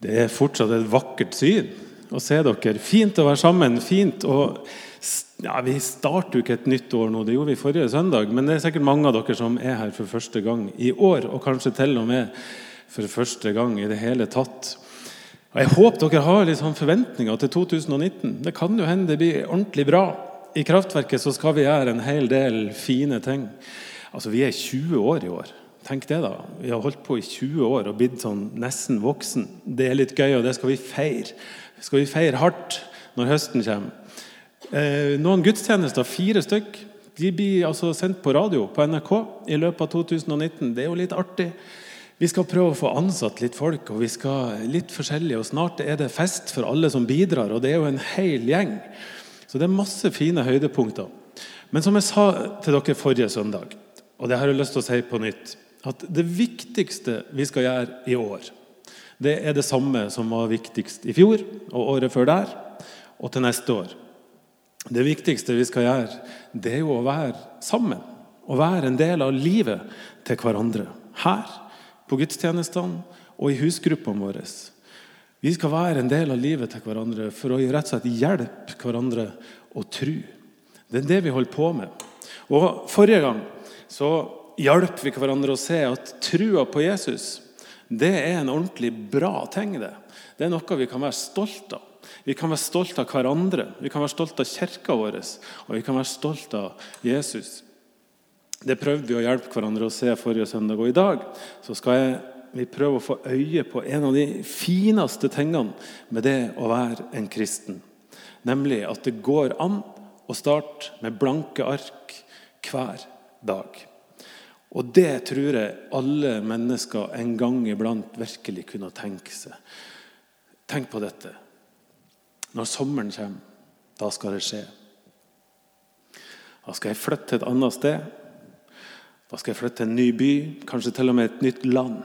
Det er fortsatt et vakkert syn å se dere. Fint å være sammen. fint å... Ja, Vi starter jo ikke et nytt år nå, det gjorde vi forrige søndag. Men det er sikkert mange av dere som er her for første gang i år. Og kanskje til og med for første gang i det hele tatt. Og Jeg håper dere har litt sånn forventninger til 2019. Det kan jo hende det blir ordentlig bra. I Kraftverket så skal vi gjøre en hel del fine ting. Altså, Vi er 20 år i år. Tenk det, da. Vi har holdt på i 20 år og blitt sånn nesten voksen. Det er litt gøy, og det skal vi feire. Skal vi feire hardt når høsten kommer. Eh, noen gudstjenester, fire stykk, de blir altså sendt på radio på NRK i løpet av 2019. Det er jo litt artig. Vi skal prøve å få ansatt litt folk, og vi skal litt forskjellig. Og snart er det fest for alle som bidrar, og det er jo en hel gjeng. Så det er masse fine høydepunkter. Men som jeg sa til dere forrige søndag, og det har jeg lyst til å si på nytt, at det viktigste vi skal gjøre i år, det er det samme som var viktigst i fjor og året før der, og til neste år. Det viktigste vi skal gjøre, det er jo å være sammen. Å være en del av livet til hverandre. Her, på gudstjenestene og i husgruppene våre. Vi skal være en del av livet til hverandre for å rett og slett hjelpe hverandre å tro. Det er det vi holder på med. Og Forrige gang så hjalp vi hverandre å se at trua på Jesus det er en ordentlig bra ting. Det Det er noe vi kan være stolt av. Vi kan være stolt av hverandre, vi kan være stolt av kirka vår og vi kan være stolt av Jesus. Det prøvde vi å hjelpe hverandre å se forrige søndag. Og i dag så skal jeg, vi prøve å få øye på en av de fineste tingene med det å være en kristen. Nemlig at det går an å starte med blanke ark hver dag. Og det tror jeg alle mennesker en gang iblant virkelig kunne tenke seg. Tenk på dette. Når sommeren kommer, da skal det skje. Da skal jeg flytte til et annet sted. Da skal jeg flytte til en ny by, kanskje til og med et nytt land.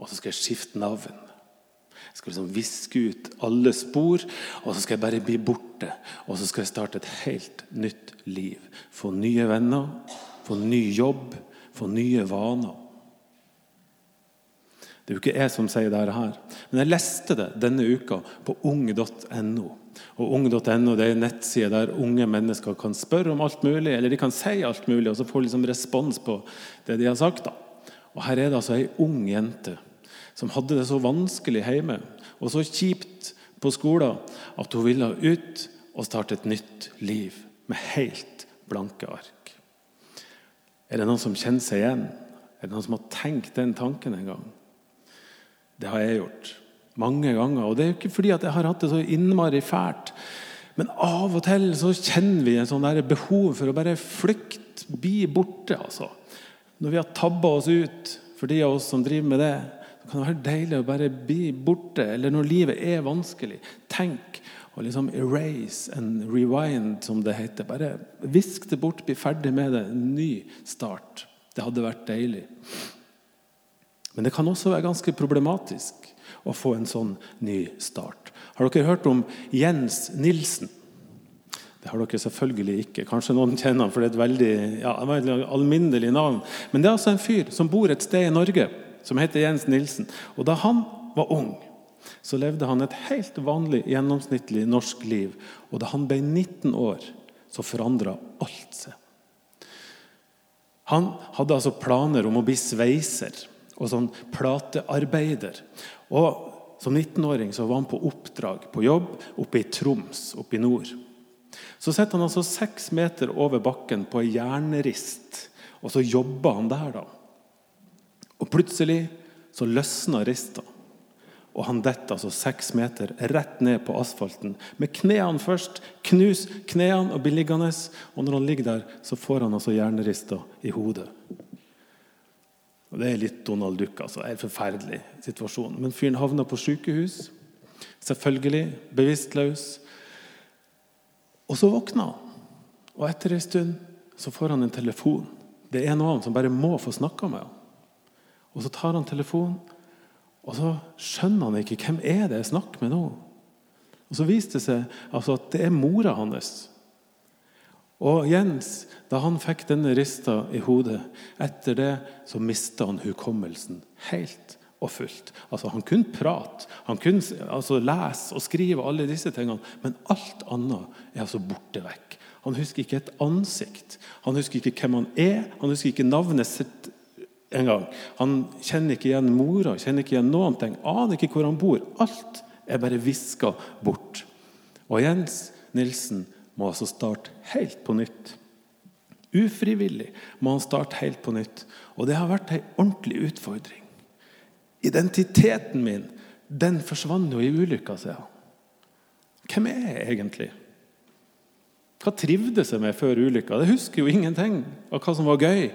Og så skal jeg skifte navn. Jeg skal liksom viske ut alle spor, og så skal jeg bare bli borte. Og så skal jeg starte et helt nytt liv. Få nye venner, få ny jobb, få nye vaner. Det er jo ikke jeg som sier dette her. Men jeg leste det denne uka på ung.no. Og Ung.no er en nettside der unge mennesker kan spørre om alt mulig, eller de kan si alt mulig, og så får de liksom respons på det de har sagt. da. Og Her er det altså ei ung jente som hadde det så vanskelig hjemme og så kjipt på skolen at hun ville ut og starte et nytt liv med helt blanke ark. Er det noen som kjenner seg igjen? Er det noen som har tenkt den tanken en gang? Det har jeg gjort mange ganger. Og det er jo ikke fordi at jeg har hatt det så innmari fælt. Men av og til så kjenner vi en sånn der behov for å bare flykte, bli borte. altså. Når vi har tabba oss ut, for de av oss som driver med det, så kan det være deilig å bare bli borte. Eller når livet er vanskelig, tenk og liksom erase and rewind, som det heter. Bare visk det bort, bli ferdig med det. En ny start. Det hadde vært deilig. Men det kan også være ganske problematisk å få en sånn ny start. Har dere hørt om Jens Nilsen? Det har dere selvfølgelig ikke. Kanskje noen kjenner han, for det er et veldig ja, alminnelig navn. Men det er altså en fyr som bor et sted i Norge som heter Jens Nilsen. Og da han var ung, så levde han et helt vanlig, gjennomsnittlig norsk liv. Og da han ble 19 år, så forandra alt seg. Han hadde altså planer om å bli sveiser og sånn platearbeider. Og Som 19-åring så var han på oppdrag på jobb oppe i Troms, oppe i nord. Så sitter han altså seks meter over bakken på ei jernrist, og så jobber han der. da. Og Plutselig så løsna rista, og han detter altså seks meter rett ned på asfalten. Med knærne først. Knus knærne og blir liggende. Og når han ligger der, så får han altså hjernerista i hodet. Og Det er litt Donald Duck. altså. Det er en forferdelig situasjon. Men fyren havner på sykehus. Selvfølgelig bevisstløs. Og så våkner han. Og etter en stund så får han en telefon. Det er en av dem som bare må få snakka med ham. Og så tar han telefonen, og så skjønner han ikke hvem er det jeg snakker med nå. Og Så viste det seg altså, at det er mora hans. Og Jens, da han fikk denne rista i hodet, etter det så mista han hukommelsen helt og fullt. Altså, han kunne prate, han kunne altså, lese og skrive, alle disse tingene, men alt annet er altså borte vekk. Han husker ikke et ansikt. Han husker ikke hvem han er, han husker ikke navnet sitt engang. Han kjenner ikke igjen mora, kjenner ikke igjen noen ting, aner ikke hvor han bor. Alt er bare viska bort. Og Jens Nilsen må altså starte helt på nytt. Ufrivillig må han starte helt på nytt. Og det har vært ei ordentlig utfordring. Identiteten min den forsvant jo i ulykka, sier han. Hvem er jeg egentlig? Hva trivdes jeg med før ulykka? Det husker jo ingenting av hva som var gøy.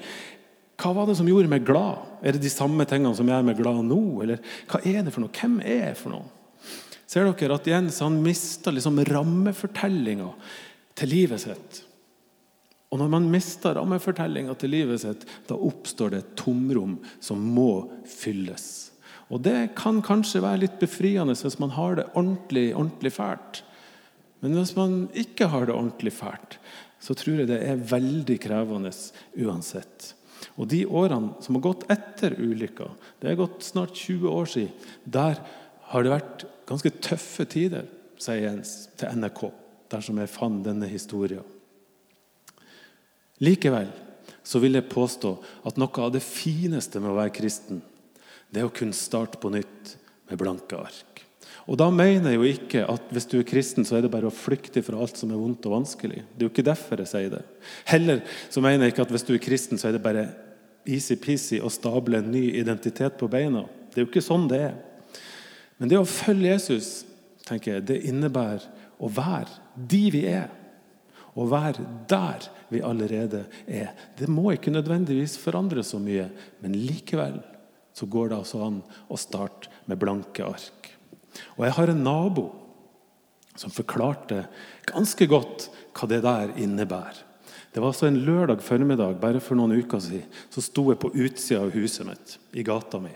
Hva var det som gjorde meg glad? Er det de samme tingene som gjør meg glad nå? Eller hva er det for noe? Hvem er jeg for noe? Ser dere at Jens han mista liksom rammefortellinga til livet sitt? Og når man mister rammefortellinga til livet sitt, da oppstår det et tomrom som må fylles. Og Det kan kanskje være litt befriende hvis man har det ordentlig, ordentlig fælt. Men hvis man ikke har det ordentlig fælt, så tror jeg det er veldig krevende uansett. Og De årene som har gått etter ulykka, det er gått snart 20 år siden, der har det vært ganske tøffe tider, sier Jens til NRK, dersom jeg fant denne historien. Likevel så vil jeg påstå at noe av det fineste med å være kristen, det er å kunne starte på nytt med blanke ark. Og Da mener jeg jo ikke at hvis du er kristen, så er det bare å flykte fra alt som er vondt og vanskelig. Det er jo ikke derfor jeg sier det. Heller så mener jeg ikke at hvis du er kristen, så er det bare easy-peasy å stable en ny identitet på beina. Det er jo ikke sånn det er. Men det å følge Jesus tenker jeg, det innebærer å være de vi er. Å være der vi allerede er. Det må ikke nødvendigvis forandre så mye, men likevel så går det altså an å starte med blanke ark. Og jeg har en nabo som forklarte ganske godt hva det der innebærer. Det var altså en lørdag formiddag bare for noen uker siden. Så sto jeg på utsida av huset mitt, i gata mi.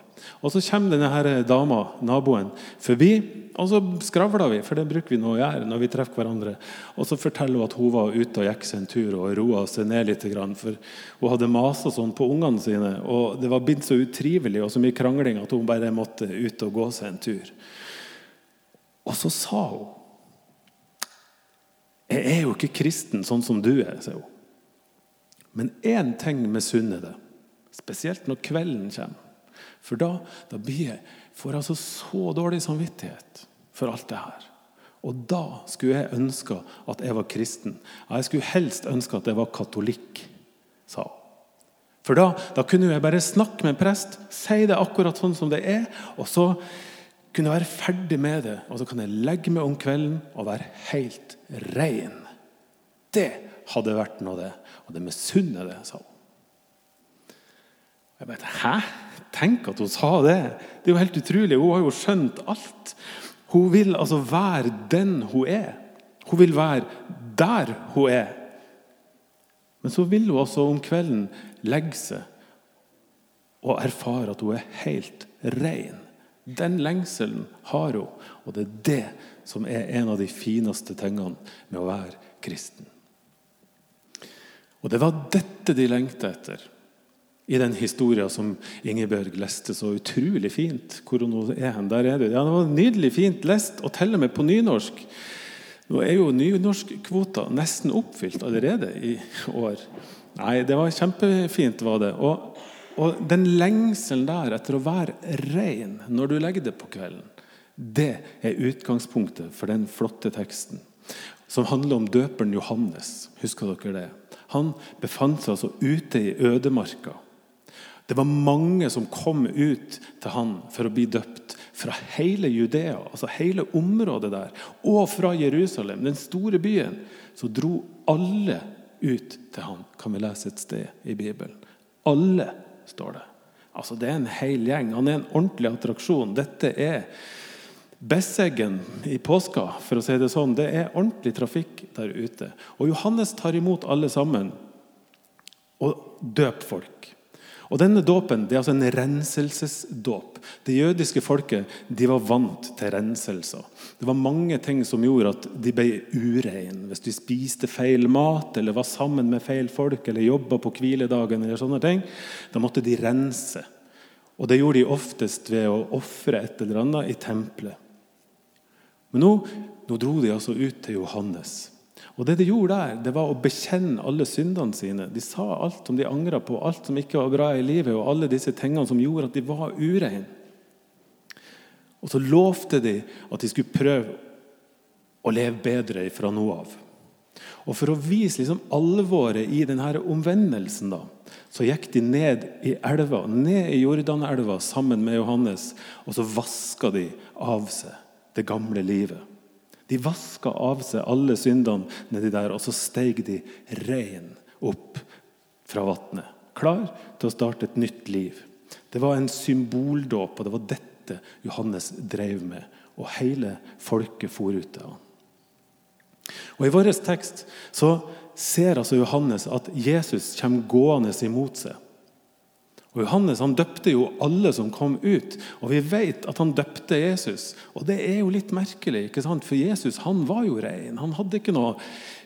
Og Så kommer denne her dama, naboen, forbi, og så skravler vi. For det bruker vi nå å gjøre når vi treffer hverandre. Og så forteller hun at hun var ute og gikk seg en tur og roa seg ned litt. For hun hadde masa sånn på ungene sine, og det var blitt så utrivelig og så mye krangling at hun bare måtte ut og gå seg en tur. Og så sa hun Jeg er jo ikke kristen sånn som du er, sier hun. Men én ting misunner det, spesielt når kvelden kommer. For da, da jeg, får jeg altså så dårlig samvittighet for alt det her. Og da skulle jeg ønske at jeg var kristen. Jeg skulle helst ønske at jeg var katolikk, sa hun. For da, da kunne jeg bare snakke med en prest, si det akkurat sånn som det er, og så kunne jeg være ferdig med det. Og så kan jeg legge meg om kvelden og være helt rein. Det hadde vært noe, det. Og det misunner det, sa hun. Jeg bare, Hæ? Tenk at hun sa det! Det er jo helt utrolig. Hun har jo skjønt alt. Hun vil altså være den hun er. Hun vil være der hun er. Men så vil hun altså om kvelden legge seg og erfare at hun er helt ren. Den lengselen har hun, og det er det som er en av de fineste tingene med å være kristen. Og det var dette de lengta etter i den historien som Ingebjørg leste så utrolig fint. Hvor hun er hen. Der er det. Ja, det var nydelig fint lest, og til og med på nynorsk. Nå er jo nynorskkvota nesten oppfylt allerede i år. Nei, det var kjempefint, var det. Og, og den lengselen der etter å være rein når du legger det på kvelden, det er utgangspunktet for den flotte teksten som handler om døperen Johannes. Husker dere det? Han befant seg altså ute i ødemarka. Det var mange som kom ut til han for å bli døpt. Fra hele Judea, altså hele området der, og fra Jerusalem, den store byen. Så dro alle ut til han, kan vi lese et sted i Bibelen. Alle, står det. Altså Det er en hel gjeng. Han er en ordentlig attraksjon. Dette er Besseggen i påska, for å si det sånn, det er ordentlig trafikk der ute. Og Johannes tar imot alle sammen og døper folk. Og Denne dåpen det er altså en renselsesdåp. Det jødiske folket de var vant til renselser. Det var mange ting som gjorde at de ble ureine. Hvis de spiste feil mat, eller var sammen med feil folk, eller jobba på hviledagen, eller sånne ting, da måtte de rense. Og det gjorde de oftest ved å ofre et eller annet i tempelet. Men nå, nå dro de altså ut til Johannes. Og det De gjorde der, det var å bekjenne alle syndene sine. De sa alt som de angra på, alt som ikke var bra i livet, og alle disse tingene som gjorde at de var ureine. Og så lovte de at de skulle prøve å leve bedre fra nå av. Og For å vise liksom alvoret i denne omvendelsen da, så gikk de ned i elva, ned i Jordanelva sammen med Johannes, og så vaska de av seg det gamle livet. De vaska av seg alle syndene nedi der, og så steig de rein opp fra vannet. Klar til å starte et nytt liv. Det var en symboldåp, og det var dette Johannes drev med. Og hele folket for ut av ham. Og I vår tekst så ser altså Johannes at Jesus kommer gående imot seg. Og Johannes han døpte jo alle som kom ut, og vi vet at han døpte Jesus. Og Det er jo litt merkelig, ikke sant? for Jesus han var jo ren. Han hadde ikke noe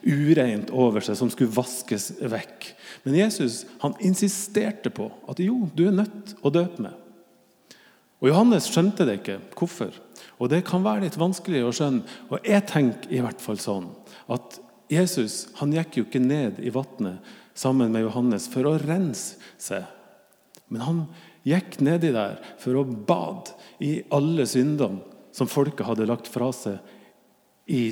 ureint over seg som skulle vaskes vekk. Men Jesus han insisterte på at jo, du er nødt å døpe meg. Og Johannes skjønte det ikke. Hvorfor? Og Det kan være litt vanskelig å skjønne. Og jeg tenker i hvert fall sånn at Jesus han gikk jo ikke ned i vannet sammen med Johannes for å rense seg men han gikk nedi der for å bade i alle syndene som folket hadde lagt fra seg i,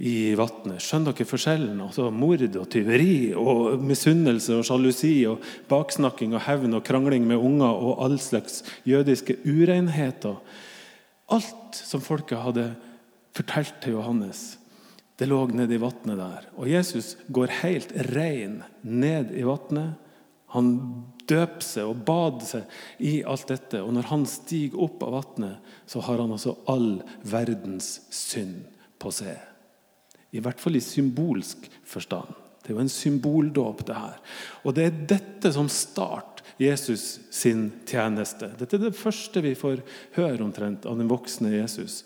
i vannet. Skjønner dere forskjellen? Altså Mord og tyveri og misunnelse og sjalusi og baksnakking og hevn og krangling med unger og all slags jødiske urenheter. Alt som folket hadde fortalt til Johannes, det lå nedi vannet der. Og Jesus går helt rein ned i vannet. Han døp seg og bad seg i alt dette. Og når han stiger opp av vannet, så har han altså all verdens synd på seg. I hvert fall i symbolsk forstand. Det er jo en symboldåp, det her. Og det er dette som starter Jesus sin tjeneste. Dette er det første vi får høre omtrent av den voksne Jesus.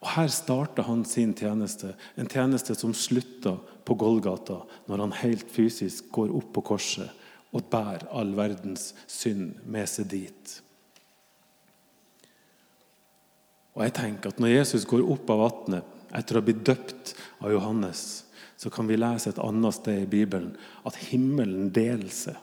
Og Her starter han sin tjeneste, en tjeneste som slutter på Golgata, når han helt fysisk går opp på korset og bærer all verdens synd med seg dit. Og jeg tenker at Når Jesus går opp av vannet etter å ha blitt døpt av Johannes, så kan vi lese et annet sted i Bibelen at himmelen deler seg.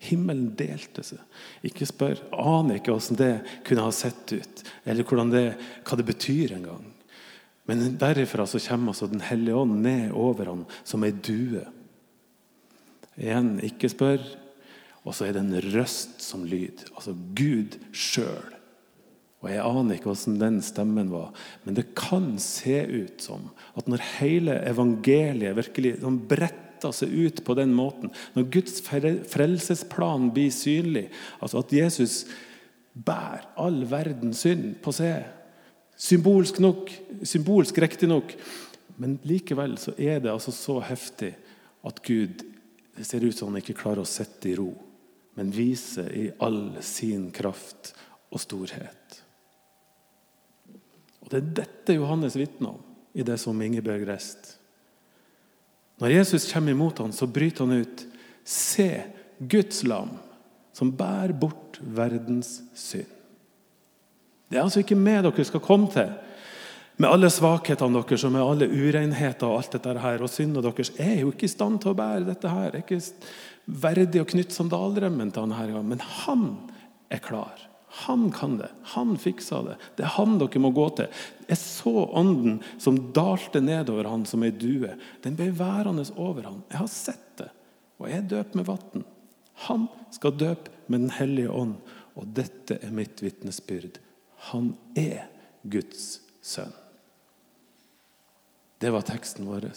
Himmelen delte seg. Ikke spør. Aner ikke hvordan det kunne ha sett ut, eller det, hva det betyr engang. Men derifra så kommer altså Den hellige ånd ned over ham som ei due. Igjen, ikke spør. Og så er det en røst som lyd. Altså Gud sjøl. Og Jeg aner ikke hvordan den stemmen var, men det kan se ut som at når hele evangeliet virkelig sånn bretter seg ut på den måten, når Guds frelsesplan blir synlig, altså at Jesus bærer all verdens synd på seg Symbolsk nok, symbolsk riktignok, men likevel så er det altså så heftig at Gud det ser ut som han ikke klarer å sitte i ro, men vise i all sin kraft og storhet. Og Det er dette Johannes vitner om i det som Ingebjørg rest. Når Jesus kommer imot ham, så bryter han ut Se Guds lam, som bærer bort verdens synd. Det er altså ikke med dere skal komme til med alle svakhetene deres og med alle urenheter og alt dette her, og synden deres, er jo ikke i stand til å bære dette her. Er ikke verdig å knytte sandalremmen til han her, men han er klar. Han kan det. Han fiksa det. Det er han dere må gå til. Jeg så ånden som dalte nedover han som ei due. Den ble værende over han. Jeg har sett det, og jeg døper med vann. Han skal døpe med Den hellige ånd, og dette er mitt vitnesbyrd. Han er Guds sønn. Det var teksten vår.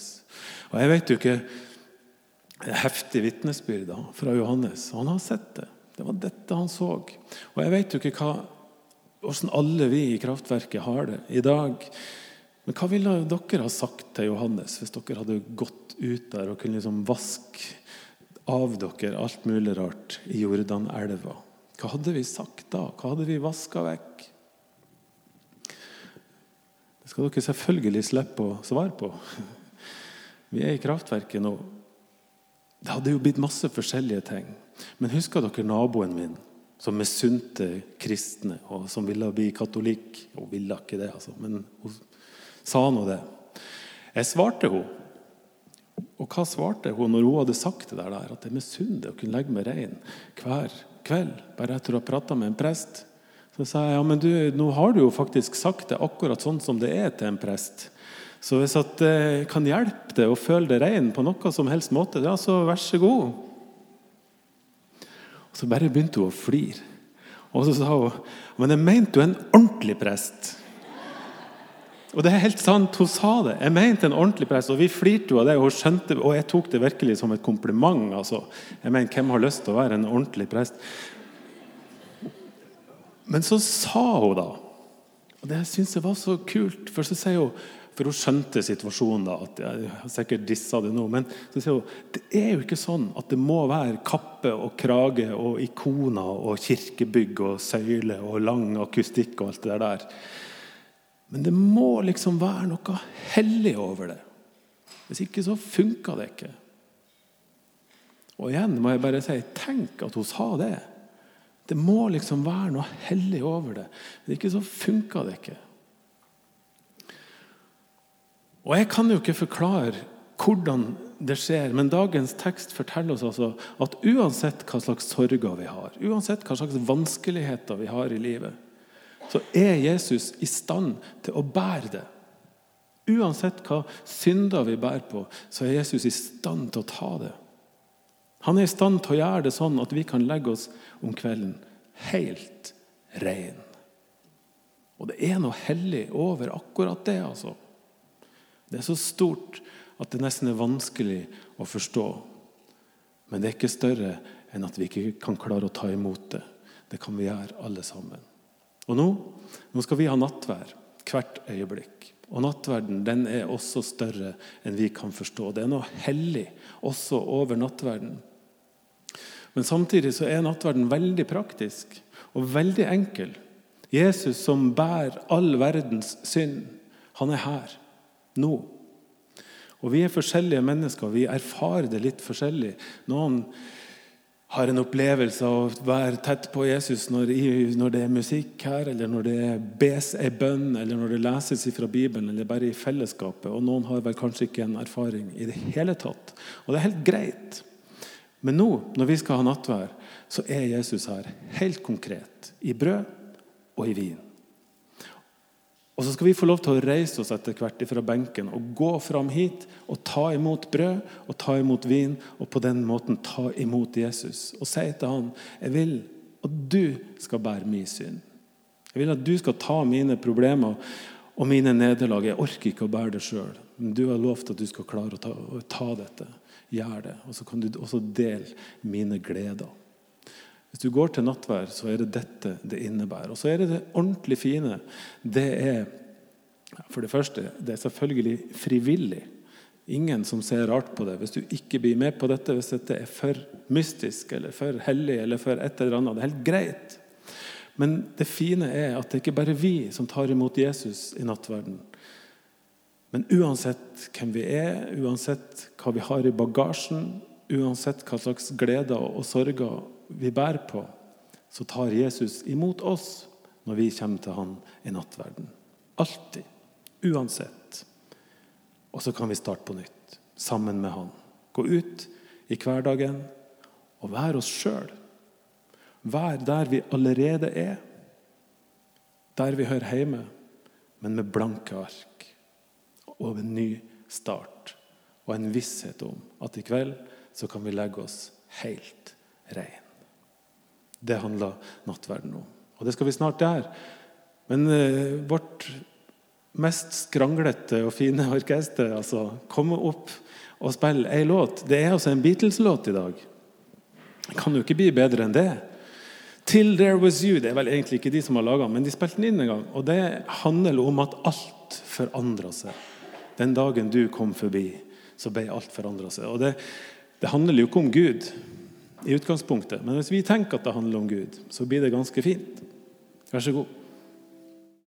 Og Jeg vet jo ikke heftig vitnesbyrd fra Johannes. Han har sett det. Det var dette han så. Og jeg vet jo ikke hva, hvordan alle vi i kraftverket har det i dag. Men hva ville dere ha sagt til Johannes hvis dere hadde gått ut der og kunne liksom vaske av dere alt mulig rart i Jordanelva? Hva hadde vi sagt da? Hva hadde vi vaska vekk? Det skal dere selvfølgelig slippe å svare på. Vi er i kraftverket nå. Det hadde jo blitt masse forskjellige ting. Men husker dere naboen min som misunte kristne, og som ville bli katolikk. Hun ville ikke det, altså, men hun sa nå det. Jeg svarte henne. Og hva svarte hun når hun hadde sagt det der, at jeg misunner å kunne legge meg rein hver kveld bare etter å ha prata med en prest? Så sa jeg ja, men du, nå har du jo faktisk sagt det akkurat sånn som det er til en prest. Så hvis det eh, kan hjelpe deg å føle deg rein på noe som helst måte, ja, så vær så god. Og Så bare begynte hun å flire. Og så sa hun men jeg mente jo en ordentlig prest. Og det er helt sant, Hun sa det. Jeg mente en ordentlig prest. Og vi flirte jo av det, og hun skjønte, og jeg tok det virkelig som et kompliment. altså. Jeg mener, Hvem har lyst til å være en ordentlig prest? Men så sa hun da Og det syns jeg var så kult. For så sier hun for hun skjønte situasjonen. da, at Jeg har sikkert dissa det nå, men så sier hun, det er jo ikke sånn at det må være kappe og krage og ikoner og kirkebygg og søyle og lang akustikk og alt det der. Men det må liksom være noe hellig over det. Hvis ikke så funka det ikke. Og igjen må jeg bare si tenk at hun sa det. Det må liksom være noe hellig over det. Hvis ikke så funka det ikke. Og Jeg kan jo ikke forklare hvordan det skjer, men dagens tekst forteller oss altså at uansett hva slags sorger vi har, uansett hva slags vanskeligheter vi har i livet, så er Jesus i stand til å bære det. Uansett hva synder vi bærer på, så er Jesus i stand til å ta det. Han er i stand til å gjøre det sånn at vi kan legge oss om kvelden helt ren. Og det er noe hellig over akkurat det. altså. Det er så stort at det nesten er vanskelig å forstå. Men det er ikke større enn at vi ikke kan klare å ta imot det. Det kan vi gjøre, alle sammen. Og nå, nå skal vi ha nattvær hvert øyeblikk. Og nattverden den er også større enn vi kan forstå. Det er noe hellig også over nattverden. Men samtidig så er nattverden veldig praktisk og veldig enkel. Jesus som bærer all verdens synd, han er her nå. Og Vi er forskjellige mennesker. Vi erfarer det litt forskjellig. Noen har en opplevelse av å være tett på Jesus når, det er musikk her, eller når det bes ei bønn, eller når det leses fra Bibelen, eller bare i fellesskapet. Og noen har vel kanskje ikke en erfaring i det hele tatt. Og det er helt greit. Men nå, når vi skal ha nattvær, så er Jesus her helt konkret. I brød og i vin. Og så skal vi få lov til å reise oss etter hvert fra benken og gå fram hit og ta imot brød og ta imot vin, og på den måten ta imot Jesus. Og si til han jeg vil at du skal bære min synd. Jeg vil at du skal ta mine problemer og mine nederlag. Jeg orker ikke å bære det sjøl. Men du har lovt at du skal klare å ta, å ta dette. Gjør det. Og så kan du også dele mine gleder. Hvis du går til nattvær, så er det dette det innebærer. Og så er det det ordentlig fine. Det er for det første, det er selvfølgelig frivillig. Ingen som ser rart på det. Hvis du ikke blir med på dette, hvis dette er for mystisk eller for hellig eller for et eller annet, det er helt greit. Men det fine er at det ikke bare er vi som tar imot Jesus i nattverden. Men uansett hvem vi er, uansett hva vi har i bagasjen, uansett hva slags gleder og sorger vi bærer på, så tar Jesus imot oss når vi kommer til han i nattverden. Alltid. Uansett. Og så kan vi starte på nytt sammen med han. Gå ut i hverdagen og være oss sjøl. Vær der vi allerede er. Der vi hører hjemme, men med blanke ark. Og en ny start. Og en visshet om at i kveld så kan vi legge oss helt rein. Det handler nattverden om. Og det skal vi snart gjøre. Men eh, vårt mest skranglete og fine orkester altså, komme opp og spille ei låt Det er altså en Beatles-låt i dag. Det kan jo ikke bli bedre enn det. 'Till There Was You' det er vel egentlig ikke de som har laga den, men de spilte den inn en gang. Og det handler om at alt forandra seg. Den dagen du kom forbi, så ble alt forandra seg. Og det, det handler jo ikke om Gud i utgangspunktet. Men hvis vi tenker at det handler om Gud, så blir det ganske fint. Vær så god.